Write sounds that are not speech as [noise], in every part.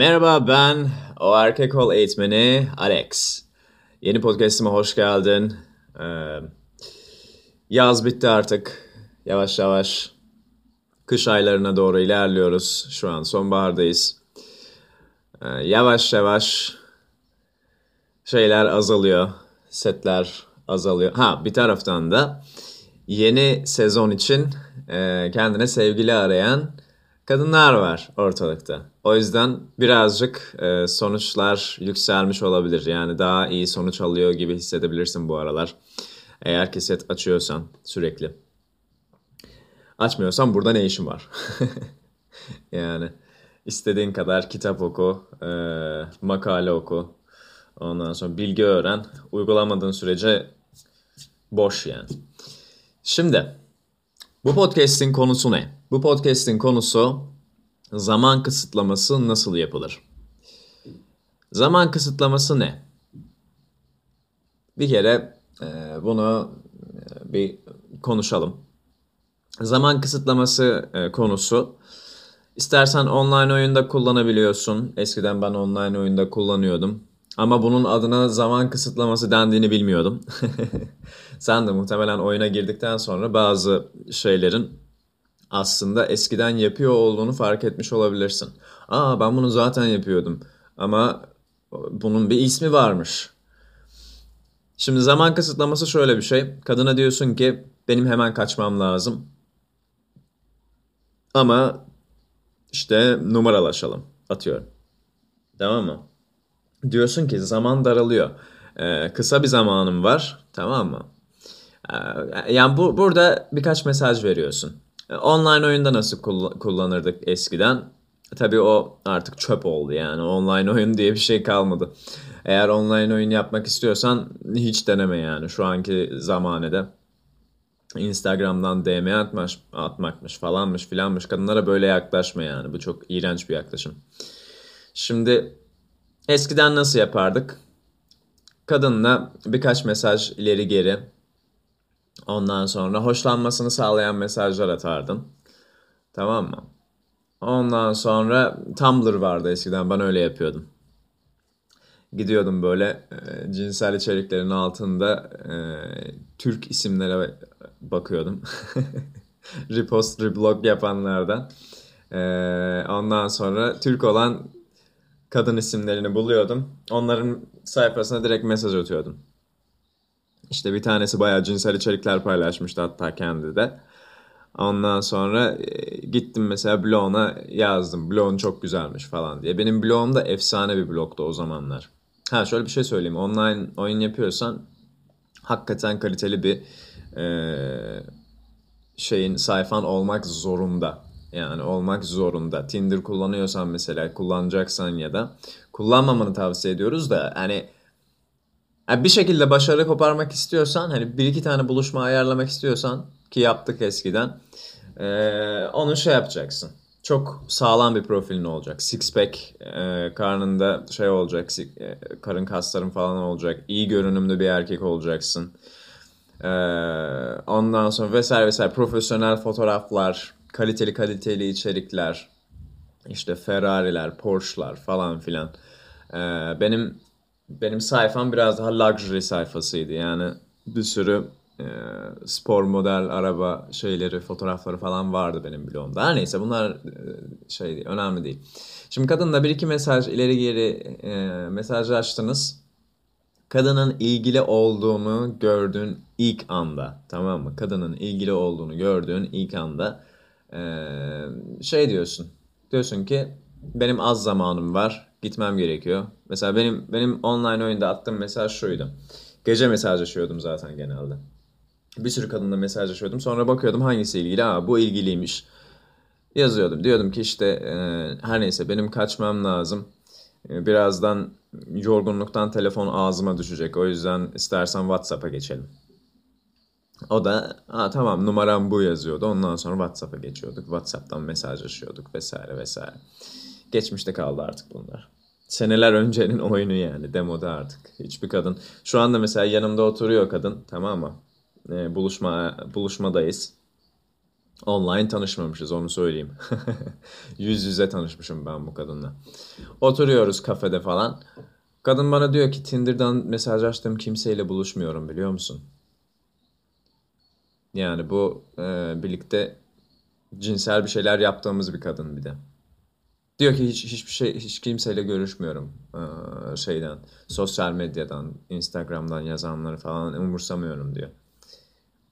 Merhaba ben o erkek ol eğitmeni Alex. Yeni podcastime hoş geldin. Ee, yaz bitti artık. Yavaş yavaş kış aylarına doğru ilerliyoruz. Şu an sonbahardayız. Ee, yavaş yavaş şeyler azalıyor. Setler azalıyor. Ha bir taraftan da yeni sezon için e, kendine sevgili arayan kadınlar var ortalıkta. O yüzden birazcık e, sonuçlar yükselmiş olabilir. Yani daha iyi sonuç alıyor gibi hissedebilirsin bu aralar. Eğer keset açıyorsan sürekli. Açmıyorsan burada ne işin var? [laughs] yani istediğin kadar kitap oku, e, makale oku. Ondan sonra bilgi öğren. Uygulamadığın sürece boş yani. Şimdi bu podcast'in konusu ne? Bu podcast'in konusu zaman kısıtlaması nasıl yapılır? Zaman kısıtlaması ne? Bir kere e, bunu e, bir konuşalım. Zaman kısıtlaması e, konusu istersen online oyunda kullanabiliyorsun. Eskiden ben online oyunda kullanıyordum. Ama bunun adına zaman kısıtlaması dendiğini bilmiyordum. [laughs] Sen de muhtemelen oyuna girdikten sonra bazı şeylerin aslında eskiden yapıyor olduğunu fark etmiş olabilirsin. Aa ben bunu zaten yapıyordum ama bunun bir ismi varmış. Şimdi zaman kısıtlaması şöyle bir şey. Kadına diyorsun ki benim hemen kaçmam lazım. Ama işte numaralaşalım atıyorum. Tamam mı? Diyorsun ki zaman daralıyor. Ee, kısa bir zamanım var. Tamam mı? Ee, yani bu, burada birkaç mesaj veriyorsun. Online oyunda nasıl kullanırdık eskiden? Tabii o artık çöp oldu yani. Online oyun diye bir şey kalmadı. Eğer online oyun yapmak istiyorsan hiç deneme yani şu anki zamanede. Instagram'dan DM atmış, atmakmış falanmış filanmış. Kadınlara böyle yaklaşma yani. Bu çok iğrenç bir yaklaşım. Şimdi eskiden nasıl yapardık? Kadınla birkaç mesaj ileri geri Ondan sonra hoşlanmasını sağlayan mesajlar atardın. Tamam mı? Ondan sonra Tumblr vardı eskiden ben öyle yapıyordum. Gidiyordum böyle e, cinsel içeriklerin altında e, Türk isimlere bakıyordum. [laughs] Repost, reblog yapanlardan. E, ondan sonra Türk olan kadın isimlerini buluyordum. Onların sayfasına direkt mesaj atıyordum. İşte bir tanesi bayağı cinsel içerikler paylaşmıştı hatta kendi de. Ondan sonra e, gittim mesela bloguna yazdım. Blogun çok güzelmiş falan diye. Benim blogum da efsane bir blogdu o zamanlar. Ha şöyle bir şey söyleyeyim. Online oyun yapıyorsan hakikaten kaliteli bir e, şeyin sayfan olmak zorunda. Yani olmak zorunda. Tinder kullanıyorsan mesela kullanacaksan ya da kullanmamanı tavsiye ediyoruz da hani yani bir şekilde başarı koparmak istiyorsan hani bir iki tane buluşma ayarlamak istiyorsan ki yaptık eskiden ee, onu şey yapacaksın. Çok sağlam bir profilin olacak. Six pack e, karnında şey olacak. E, karın kasların falan olacak. iyi görünümlü bir erkek olacaksın. E, ondan sonra vesaire vesaire profesyonel fotoğraflar, kaliteli kaliteli içerikler, işte Ferrari'ler, Porsche'lar falan filan. E, benim benim sayfam biraz daha luxury sayfasıydı. Yani bir sürü e, spor model araba şeyleri, fotoğrafları falan vardı benim blogumda. Her neyse bunlar e, şey değil, önemli değil. Şimdi kadınla bir iki mesaj ileri geri e, mesajlaştınız. Kadının ilgili olduğunu gördüğün ilk anda tamam mı? Kadının ilgili olduğunu gördüğün ilk anda e, şey diyorsun. Diyorsun ki benim az zamanım var gitmem gerekiyor. Mesela benim benim online oyunda attığım mesaj şuydu. Gece mesajlaşıyordum zaten genelde. Bir sürü kadınla mesajlaşıyordum. Sonra bakıyordum hangisi ilgili. Aa bu ilgiliymiş. Yazıyordum. Diyordum ki işte e, her neyse benim kaçmam lazım. E, birazdan yorgunluktan telefon ağzıma düşecek. O yüzden istersen WhatsApp'a geçelim. O da Aa, tamam numaram bu yazıyordu. Ondan sonra WhatsApp'a geçiyorduk. WhatsApp'tan mesajlaşıyorduk vesaire vesaire. Geçmişte kaldı artık bunlar. Seneler öncenin [laughs] oyunu yani demoda artık. Hiçbir kadın. Şu anda mesela yanımda oturuyor kadın tamam mı? Ee, buluşma buluşmadayız. Online tanışmamışız onu söyleyeyim. [laughs] Yüz yüze tanışmışım ben bu kadınla. Oturuyoruz kafede falan. Kadın bana diyor ki Tinder'dan mesajlaştığım kimseyle buluşmuyorum biliyor musun? Yani bu e, birlikte cinsel bir şeyler yaptığımız bir kadın bir de. Diyor ki hiç hiçbir şey hiç kimseyle görüşmüyorum e, şeyden sosyal medyadan Instagram'dan yazanları falan umursamıyorum diyor.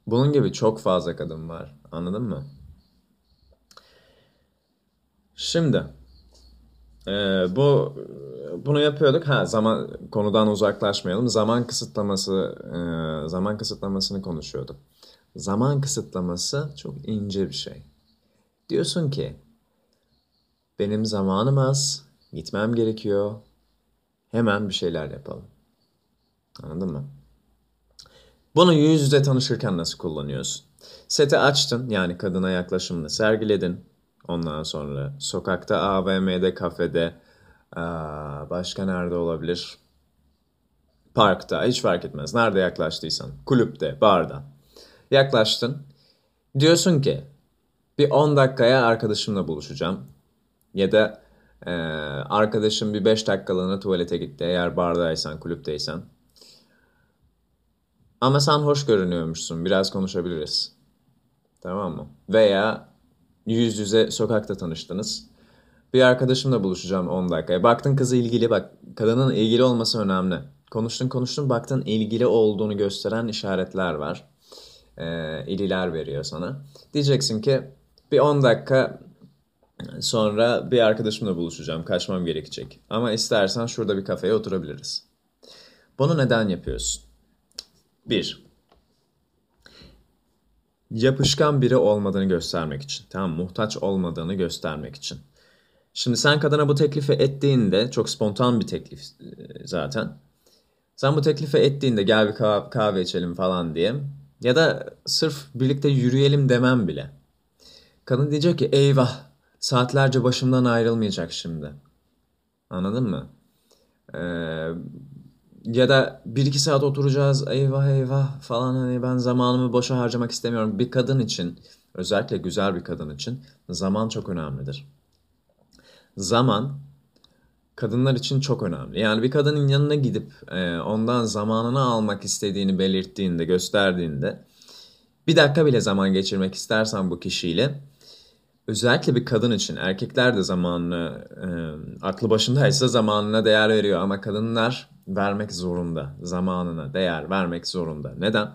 Bunun gibi çok fazla kadın var. Anladın mı? Şimdi e, bu bunu yapıyorduk. Ha zaman konudan uzaklaşmayalım. Zaman kısıtlaması e, zaman kısıtlamasını konuşuyorduk. Zaman kısıtlaması çok ince bir şey. Diyorsun ki benim zamanım az, gitmem gerekiyor. Hemen bir şeyler yapalım. Anladın mı? Bunu yüz yüze tanışırken nasıl kullanıyorsun? Seti açtın yani kadına yaklaşımını sergiledin. Ondan sonra sokakta, AVM'de, kafede, başka nerede olabilir? Parkta, hiç fark etmez. Nerede yaklaştıysan, kulüpte, barda. Yaklaştın. Diyorsun ki bir 10 dakikaya arkadaşımla buluşacağım. Ya da e, arkadaşım bir 5 dakikalığına tuvalete gitti eğer bardaysan, kulüpteysen. Ama sen hoş görünüyormuşsun. Biraz konuşabiliriz. Tamam mı? Veya yüz yüze sokakta tanıştınız. Bir arkadaşımla buluşacağım 10 dakikaya. Baktın kızı ilgili bak. Kadının ilgili olması önemli. Konuştun konuştun baktın ilgili olduğunu gösteren işaretler var. Ee, ililer veriyor sana. Diyeceksin ki bir 10 dakika sonra bir arkadaşımla buluşacağım. Kaçmam gerekecek. Ama istersen şurada bir kafeye oturabiliriz. Bunu neden yapıyorsun? Bir, yapışkan biri olmadığını göstermek için. Tamam muhtaç olmadığını göstermek için. Şimdi sen kadına bu teklifi ettiğinde çok spontan bir teklif e, zaten. Sen bu teklifi ettiğinde gel bir kahve, kahve içelim falan diye ya da sırf birlikte yürüyelim demem bile. Kadın diyecek ki eyvah saatlerce başımdan ayrılmayacak şimdi. Anladın mı? Ee, ya da bir iki saat oturacağız eyvah eyvah falan hani ben zamanımı boşa harcamak istemiyorum. Bir kadın için özellikle güzel bir kadın için zaman çok önemlidir. Zaman kadınlar için çok önemli. Yani bir kadının yanına gidip e, ondan zamanını almak istediğini belirttiğinde, gösterdiğinde bir dakika bile zaman geçirmek istersen bu kişiyle özellikle bir kadın için erkekler de zamanını e, aklı başındaysa zamanına değer veriyor ama kadınlar vermek zorunda. Zamanına değer vermek zorunda. Neden?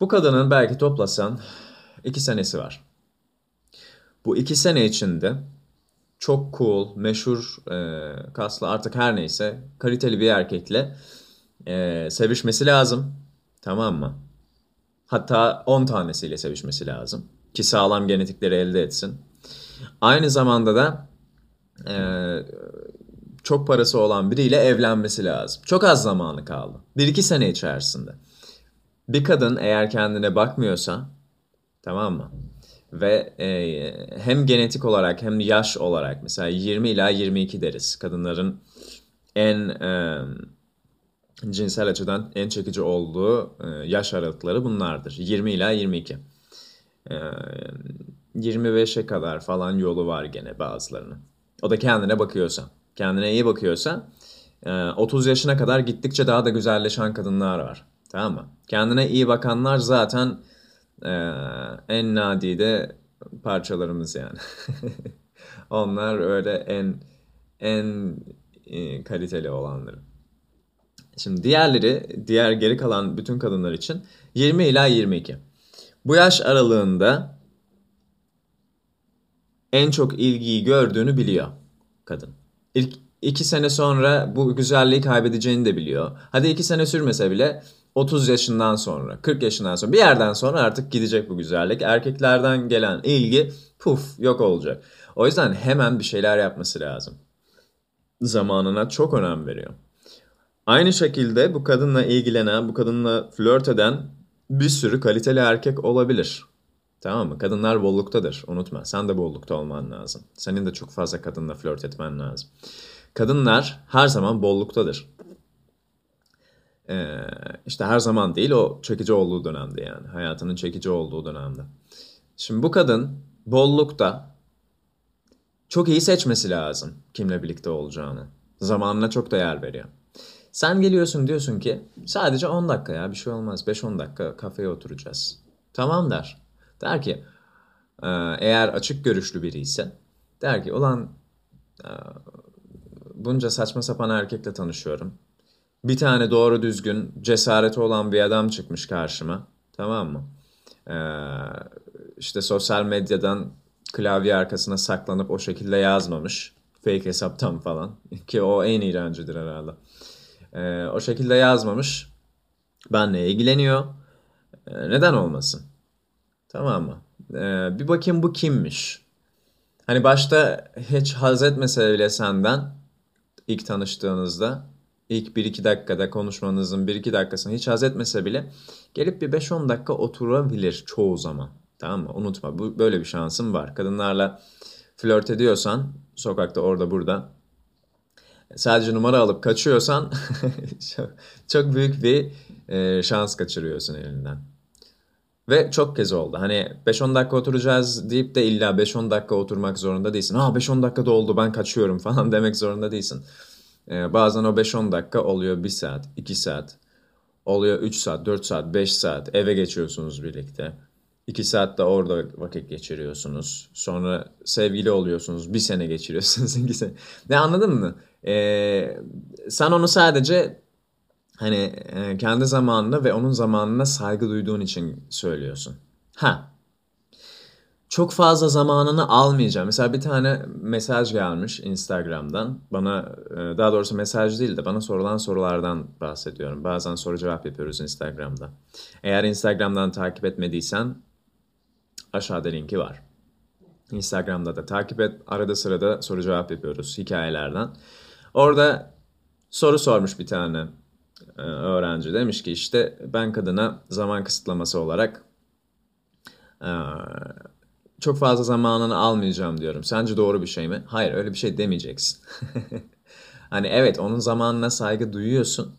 Bu kadının belki toplasan iki senesi var. Bu iki sene içinde çok cool, meşhur, e, kaslı artık her neyse kaliteli bir erkekle e, sevişmesi lazım. Tamam mı? Hatta 10 tanesiyle sevişmesi lazım. Ki sağlam genetikleri elde etsin. Aynı zamanda da e, çok parası olan biriyle evlenmesi lazım. Çok az zamanı kaldı. 1-2 sene içerisinde. Bir kadın eğer kendine bakmıyorsa tamam mı? Ve e, hem genetik olarak hem yaş olarak mesela 20 ila 22 deriz. Kadınların en e, cinsel açıdan en çekici olduğu e, yaş aralıkları bunlardır. 20 ila 22. E, 25'e kadar falan yolu var gene bazılarının. O da kendine bakıyorsa kendine iyi bakıyorsa 30 e, yaşına kadar gittikçe daha da güzelleşen kadınlar var. Tamam mı? Kendine iyi bakanlar zaten e, en nadide parçalarımız yani. [laughs] Onlar öyle en en e, kaliteli olanları. Şimdi diğerleri, diğer geri kalan bütün kadınlar için 20 ila 22. Bu yaş aralığında en çok ilgiyi gördüğünü biliyor kadın. İlk iki sene sonra bu güzelliği kaybedeceğini de biliyor. Hadi iki sene sürmese bile 30 yaşından sonra, 40 yaşından sonra bir yerden sonra artık gidecek bu güzellik. Erkeklerden gelen ilgi puf yok olacak. O yüzden hemen bir şeyler yapması lazım. Zamanına çok önem veriyor. Aynı şekilde bu kadınla ilgilenen, bu kadınla flört eden bir sürü kaliteli erkek olabilir. Tamam mı? Kadınlar bolluktadır. Unutma. Sen de bollukta olman lazım. Senin de çok fazla kadınla flört etmen lazım. Kadınlar her zaman bolluktadır. Ee, işte her zaman değil o çekici olduğu dönemde yani. Hayatının çekici olduğu dönemde. Şimdi bu kadın bollukta çok iyi seçmesi lazım kimle birlikte olacağını. Zamanına çok değer veriyor. Sen geliyorsun diyorsun ki sadece 10 dakika ya bir şey olmaz 5-10 dakika kafeye oturacağız. Tamam der. Der ki "Ee, eğer açık görüşlü biri ise der ki ulan e, bunca saçma sapan erkekle tanışıyorum. Bir tane doğru düzgün cesareti olan bir adam çıkmış karşıma. Tamam mı? Ee, işte sosyal medyadan klavye arkasına saklanıp o şekilde yazmamış. Fake hesaptan falan. [laughs] Ki o en iğrencidir herhalde. Ee, o şekilde yazmamış. Benle ilgileniyor. Ee, neden olmasın? Tamam mı? Ee, bir bakayım bu kimmiş? Hani başta hiç haz etmese bile senden ilk tanıştığınızda ilk 1-2 dakikada konuşmanızın 1-2 dakikasını hiç haz etmese bile gelip bir 5-10 dakika oturabilir çoğu zaman. Tamam mı? Unutma bu böyle bir şansın var. Kadınlarla flört ediyorsan sokakta orada burada sadece numara alıp kaçıyorsan [laughs] çok, büyük bir e, şans kaçırıyorsun elinden. Ve çok kez oldu. Hani 5-10 dakika oturacağız deyip de illa 5-10 dakika oturmak zorunda değilsin. Ha 5-10 dakika oldu ben kaçıyorum [laughs] falan demek zorunda değilsin. Ee, bazen o 5-10 dakika oluyor 1 saat, 2 saat. Oluyor 3 saat, 4 saat, 5 saat. Eve geçiyorsunuz birlikte. 2 saat de orada vakit geçiriyorsunuz. Sonra sevgili oluyorsunuz. Bir sene geçiriyorsunuz. [laughs] Ne anladın mı? Ee, sen onu sadece hani e, kendi zamanına ve onun zamanına saygı duyduğun için söylüyorsun. Ha. Çok fazla zamanını almayacağım. Mesela bir tane mesaj gelmiş Instagram'dan. Bana e, daha doğrusu mesaj değil de bana sorulan sorulardan bahsediyorum. Bazen soru cevap yapıyoruz Instagram'da. Eğer Instagram'dan takip etmediysen aşağıda linki var. Instagram'da da takip et. Arada sırada soru cevap yapıyoruz hikayelerden. Orada soru sormuş bir tane e, öğrenci. Demiş ki işte ben kadına zaman kısıtlaması olarak e, çok fazla zamanını almayacağım diyorum. Sence doğru bir şey mi? Hayır öyle bir şey demeyeceksin. [laughs] hani evet onun zamanına saygı duyuyorsun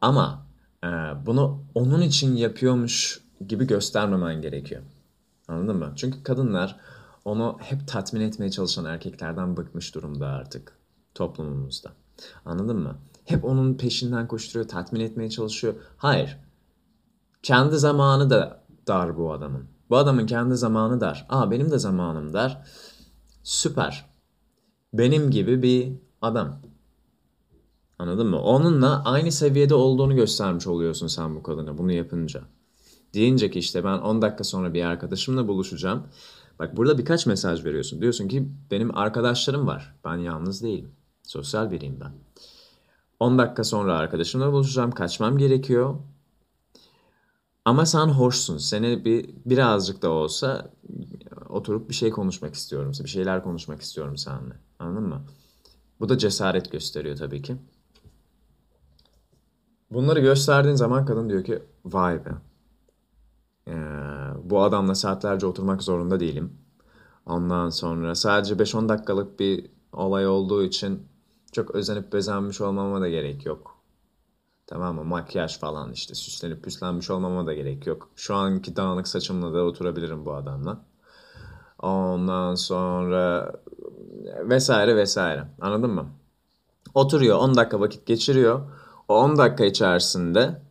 ama e, bunu onun için yapıyormuş gibi göstermemen gerekiyor. Anladın mı? Çünkü kadınlar onu hep tatmin etmeye çalışan erkeklerden bıkmış durumda artık toplumumuzda. Anladın mı? Hep onun peşinden koşturuyor, tatmin etmeye çalışıyor. Hayır. Kendi zamanı da dar bu adamın. Bu adamın kendi zamanı dar. Aa benim de zamanım dar. Süper. Benim gibi bir adam. Anladın mı? Onunla aynı seviyede olduğunu göstermiş oluyorsun sen bu kadına bunu yapınca. Deyince ki işte ben 10 dakika sonra bir arkadaşımla buluşacağım. Bak burada birkaç mesaj veriyorsun. Diyorsun ki benim arkadaşlarım var. Ben yalnız değilim. Sosyal biriyim ben. 10 dakika sonra arkadaşımla buluşacağım. Kaçmam gerekiyor. Ama sen hoşsun. Seni bir birazcık da olsa oturup bir şey konuşmak istiyorum. Bir şeyler konuşmak istiyorum seninle. Anladın mı? Bu da cesaret gösteriyor tabii ki. Bunları gösterdiğin zaman kadın diyor ki vay be. Ee, bu adamla saatlerce oturmak zorunda değilim. Ondan sonra sadece 5-10 dakikalık bir olay olduğu için çok özenip bezenmiş olmama da gerek yok. Tamam mı? Makyaj falan işte süslenip püslenmiş olmama da gerek yok. Şu anki dağınık saçımla da oturabilirim bu adamla. Ondan sonra vesaire vesaire. Anladın mı? Oturuyor 10 dakika vakit geçiriyor. O 10 dakika içerisinde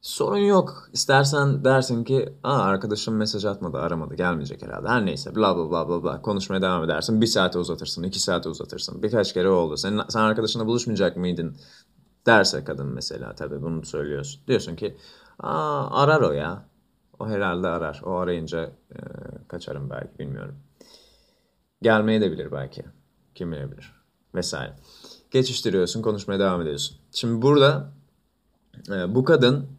sorun yok. İstersen dersin ki Aa, arkadaşım mesaj atmadı, aramadı, gelmeyecek herhalde. Her neyse bla bla bla bla bla konuşmaya devam edersin. Bir saate uzatırsın, iki saate uzatırsın. Birkaç kere oldu. Sen, sen arkadaşınla buluşmayacak mıydın? Derse kadın mesela tabii bunu söylüyorsun. Diyorsun ki Aa, arar o ya. O herhalde arar. O arayınca e, kaçarım belki bilmiyorum. Gelmeye de bilir belki. Kim bilebilir. Vesaire. Geçiştiriyorsun, konuşmaya devam ediyorsun. Şimdi burada e, bu kadın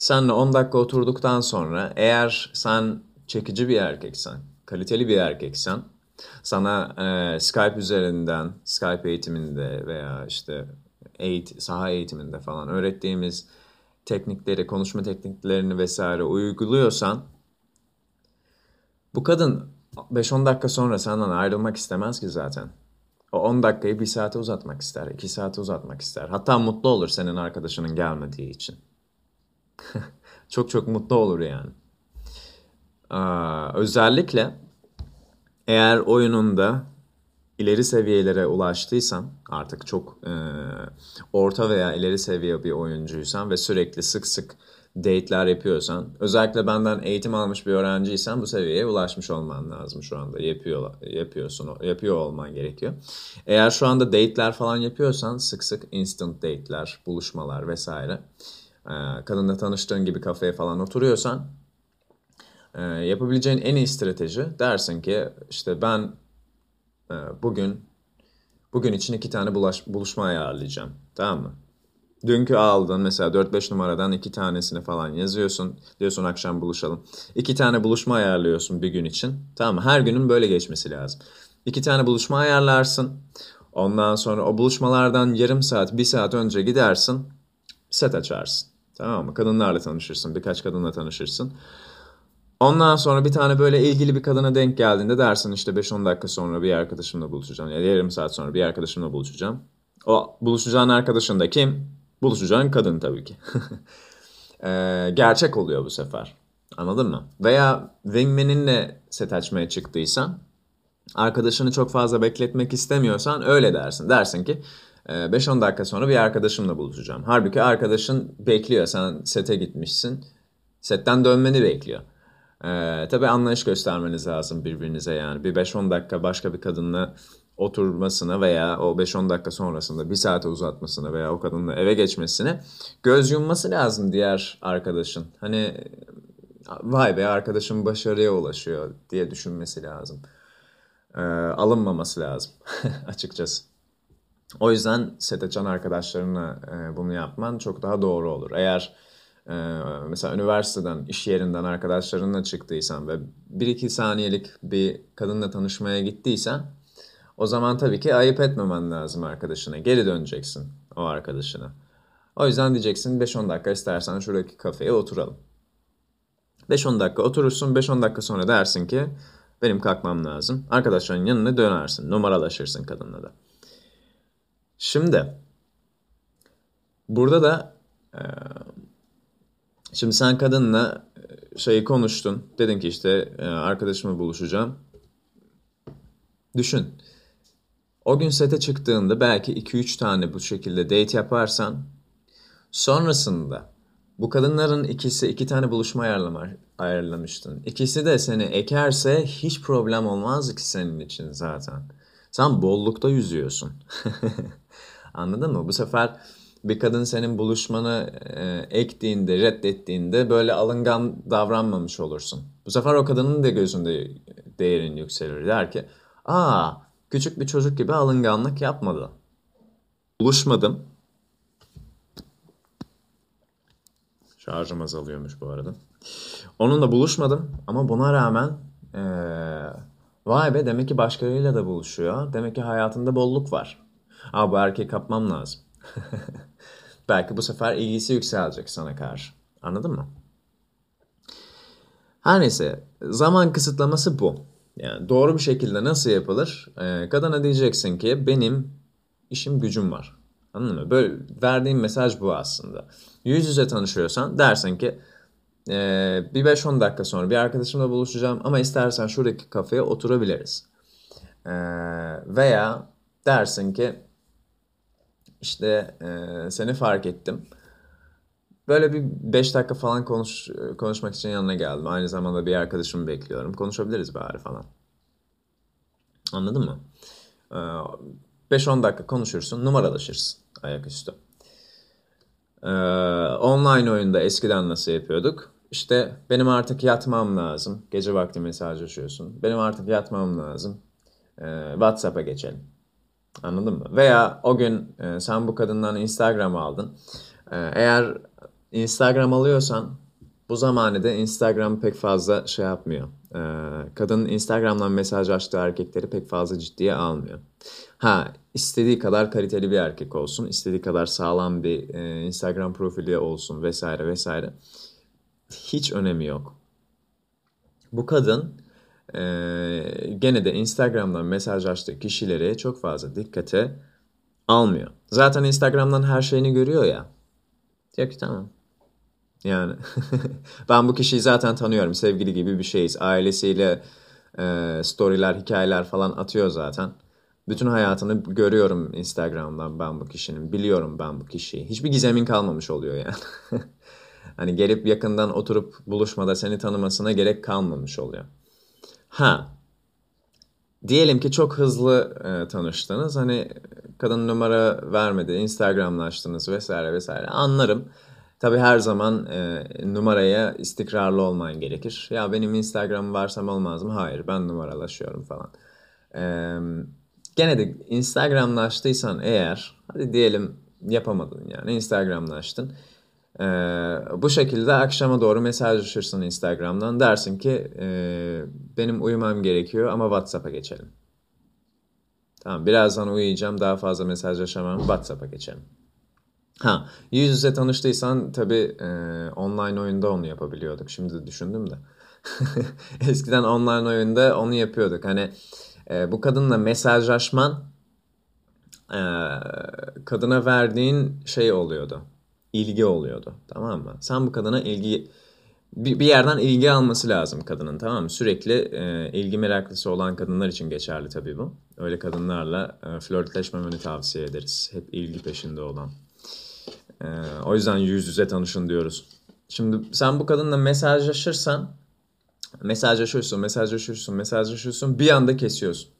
senle 10 dakika oturduktan sonra eğer sen çekici bir erkeksen, kaliteli bir erkeksen sana e, Skype üzerinden, Skype eğitiminde veya işte eğit saha eğitiminde falan öğrettiğimiz teknikleri, konuşma tekniklerini vesaire uyguluyorsan bu kadın 5-10 dakika sonra senden ayrılmak istemez ki zaten. O 10 dakikayı bir saate uzatmak ister, 2 saate uzatmak ister. Hatta mutlu olur senin arkadaşının gelmediği için. [laughs] çok çok mutlu olur yani. Aa, özellikle eğer oyununda ileri seviyelere ulaştıysan artık çok e, orta veya ileri seviye bir oyuncuysan ve sürekli sık sık date'ler yapıyorsan özellikle benden eğitim almış bir öğrenciysen bu seviyeye ulaşmış olman lazım şu anda yapıyor yapıyorsun yapıyor olman gerekiyor. Eğer şu anda date'ler falan yapıyorsan sık sık instant date'ler, buluşmalar vesaire e, kadınla tanıştığın gibi kafeye falan oturuyorsan e, yapabileceğin en iyi strateji dersin ki işte ben e, bugün bugün için iki tane bulaş, buluşma ayarlayacağım. Tamam mı? Dünkü aldın mesela 4-5 numaradan iki tanesini falan yazıyorsun. Diyorsun akşam buluşalım. İki tane buluşma ayarlıyorsun bir gün için. Tamam mı? Her günün böyle geçmesi lazım. İki tane buluşma ayarlarsın. Ondan sonra o buluşmalardan yarım saat, bir saat önce gidersin. Set açarsın. Tamam mı? Kadınlarla tanışırsın. Birkaç kadınla tanışırsın. Ondan sonra bir tane böyle ilgili bir kadına denk geldiğinde dersin işte 5-10 dakika sonra bir arkadaşımla buluşacağım. Ya yani yarım saat sonra bir arkadaşımla buluşacağım. O buluşacağın arkadaşın da kim? Buluşacağın kadın tabii ki. [laughs] ee, gerçek oluyor bu sefer. Anladın mı? Veya wingman'inle set açmaya çıktıysan arkadaşını çok fazla bekletmek istemiyorsan öyle dersin. Dersin ki 5-10 e, dakika sonra bir arkadaşımla buluşacağım. Halbuki arkadaşın bekliyor. Sen sete gitmişsin. Setten dönmeni bekliyor. Ee, tabii anlayış göstermeniz lazım birbirinize yani. Bir 5-10 dakika başka bir kadınla oturmasına veya o 5-10 dakika sonrasında bir saate uzatmasına veya o kadınla eve geçmesine göz yumması lazım diğer arkadaşın. Hani vay be arkadaşım başarıya ulaşıyor diye düşünmesi lazım. Ee, alınmaması lazım [laughs] açıkçası. O yüzden set açan arkadaşlarına e, bunu yapman çok daha doğru olur. Eğer e, mesela üniversiteden, iş yerinden arkadaşlarınla çıktıysan ve 1-2 saniyelik bir kadınla tanışmaya gittiysen o zaman tabii ki ayıp etmemen lazım arkadaşına. Geri döneceksin o arkadaşına. O yüzden diyeceksin 5-10 dakika istersen şuradaki kafeye oturalım. 5-10 dakika oturursun, 5-10 dakika sonra dersin ki benim kalkmam lazım. Arkadaşların yanına dönersin, numaralaşırsın kadınla da. Şimdi burada da e, şimdi sen kadınla şeyi konuştun. Dedin ki işte e, arkadaşımla buluşacağım. Düşün. O gün sete çıktığında belki 2-3 tane bu şekilde date yaparsan sonrasında bu kadınların ikisi iki tane buluşma ayarlama, ayarlamıştın. İkisi de seni ekerse hiç problem olmaz ki senin için zaten. Sen bollukta yüzüyorsun. [laughs] Anladın mı? Bu sefer bir kadın senin buluşmanı e, ektiğinde, reddettiğinde böyle alıngan davranmamış olursun. Bu sefer o kadının da gözünde değerin yükselir. Der ki, aa küçük bir çocuk gibi alınganlık yapmadı. Buluşmadım. Şarjım azalıyormuş bu arada. Onunla buluşmadım ama buna rağmen ee, vay be demek ki başkalarıyla da buluşuyor. Demek ki hayatında bolluk var. Aa bu erkeği kapmam lazım. [laughs] Belki bu sefer ilgisi yükselecek sana karşı. Anladın mı? Her neyse zaman kısıtlaması bu. Yani doğru bir şekilde nasıl yapılır? Ee, kadına diyeceksin ki benim işim gücüm var. Anladın mı? Böyle verdiğim mesaj bu aslında. Yüz yüze tanışıyorsan dersin ki e, bir 5-10 dakika sonra bir arkadaşımla buluşacağım ama istersen şuradaki kafeye oturabiliriz. E, veya dersin ki işte e, seni fark ettim. Böyle bir 5 dakika falan konuş, konuşmak için yanına geldim. Aynı zamanda bir arkadaşımı bekliyorum. Konuşabiliriz bari falan. Anladın mı? 5-10 dakika konuşursun, numaralaşırsın ayaküstü. Ee, online oyunda eskiden nasıl yapıyorduk? İşte benim artık yatmam lazım. Gece vakti mesajlaşıyorsun. Benim artık yatmam lazım. Ee, WhatsApp'a geçelim. Anladın mı? Veya o gün e, sen bu kadından Instagram aldın. E, eğer Instagram alıyorsan bu zamanede Instagram pek fazla şey yapmıyor. E, kadın Instagram'dan mesaj açtığı erkekleri pek fazla ciddiye almıyor. Ha istediği kadar kaliteli bir erkek olsun, istediği kadar sağlam bir e, Instagram profili olsun vesaire vesaire. Hiç önemi yok. Bu kadın e, gene de Instagram'dan mesajlaştığı kişileri çok fazla dikkate almıyor. Zaten Instagram'dan her şeyini görüyor ya. Diyor ki tamam. Yani [laughs] ben bu kişiyi zaten tanıyorum. Sevgili gibi bir şeyiz. Ailesiyle e, storyler, hikayeler falan atıyor zaten. Bütün hayatını görüyorum Instagram'dan ben bu kişinin. Biliyorum ben bu kişiyi. Hiçbir gizemin kalmamış oluyor yani. [laughs] hani gelip yakından oturup buluşmada seni tanımasına gerek kalmamış oluyor. Ha. Diyelim ki çok hızlı e, tanıştınız. Hani kadın numara vermedi, Instagram'laştınız vesaire vesaire. Anlarım. Tabii her zaman e, numaraya istikrarlı olman gerekir. Ya benim Instagram varsam olmaz mı? Hayır, ben numaralaşıyorum falan. E, gene de Instagram'laştıysan eğer, hadi diyelim yapamadın yani Instagram'laştın. E, bu şekilde akşama doğru mesajlaşırsın Instagram'dan. Dersin ki e, benim uyumam gerekiyor ama WhatsApp'a geçelim. Tamam birazdan uyuyacağım daha fazla mesajlaşamam WhatsApp'a geçelim. Ha, yüz yüze tanıştıysan tabii e, online oyunda onu yapabiliyorduk. Şimdi de düşündüm de. [laughs] Eskiden online oyunda onu yapıyorduk. Hani e, bu kadınla mesajlaşman e, kadına verdiğin şey oluyordu. İlgi oluyordu. Tamam mı? Sen bu kadına ilgi bir, bir yerden ilgi alması lazım kadının tamam mı? Sürekli e, ilgi meraklısı olan kadınlar için geçerli tabii bu. Öyle kadınlarla e, flörtleşmemeni tavsiye ederiz. Hep ilgi peşinde olan. Ee, o yüzden yüz yüze tanışın diyoruz. Şimdi sen bu kadınla mesajlaşırsan mesajlaşıyorsun, mesajlaşıyorsun, mesajlaşıyorsun bir anda kesiyorsun.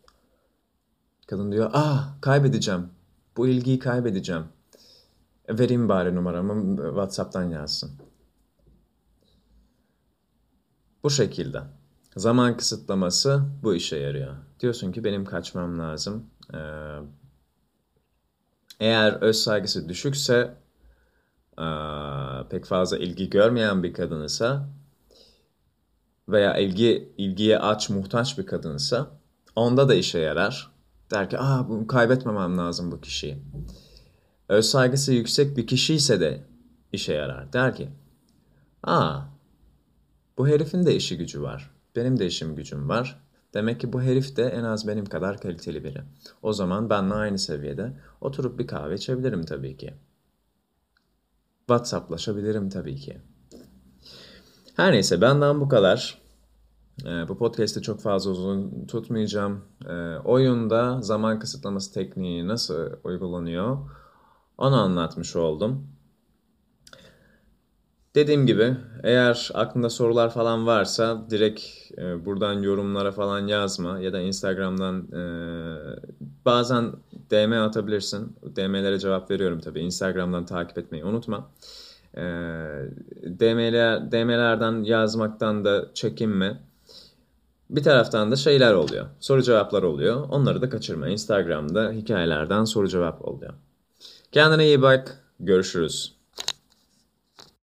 Kadın diyor ah kaybedeceğim. Bu ilgiyi kaybedeceğim. E, vereyim bari numaramı Whatsapp'tan yazsın. Bu şekilde. Zaman kısıtlaması bu işe yarıyor. Diyorsun ki benim kaçmam lazım. Ee, eğer öz saygısı düşükse pek fazla ilgi görmeyen bir kadınsa veya ilgi ilgiye aç, muhtaç bir kadınsa onda da işe yarar. Der ki, aa bunu kaybetmemem lazım bu kişiyi. Öz saygısı yüksek bir kişi ise de işe yarar. Der ki, aa bu herifin de işi gücü var. Benim de işim gücüm var. Demek ki bu herif de en az benim kadar kaliteli biri. O zaman benle aynı seviyede oturup bir kahve içebilirim tabii ki. WhatsApp'laşabilirim tabii ki. Her neyse benden bu kadar. Ee, bu podcast'i çok fazla uzun tutmayacağım. Ee, oyunda zaman kısıtlaması tekniği nasıl uygulanıyor onu anlatmış oldum. Dediğim gibi eğer aklında sorular falan varsa direkt e, buradan yorumlara falan yazma ya da Instagram'dan e, bazen DM atabilirsin. DM'lere cevap veriyorum tabii. Instagram'dan takip etmeyi unutma. E, DM'ler, DM'lerden yazmaktan da çekinme. Bir taraftan da şeyler oluyor. Soru cevaplar oluyor. Onları da kaçırma. Instagram'da hikayelerden soru cevap oluyor. Kendine iyi bak. Görüşürüz.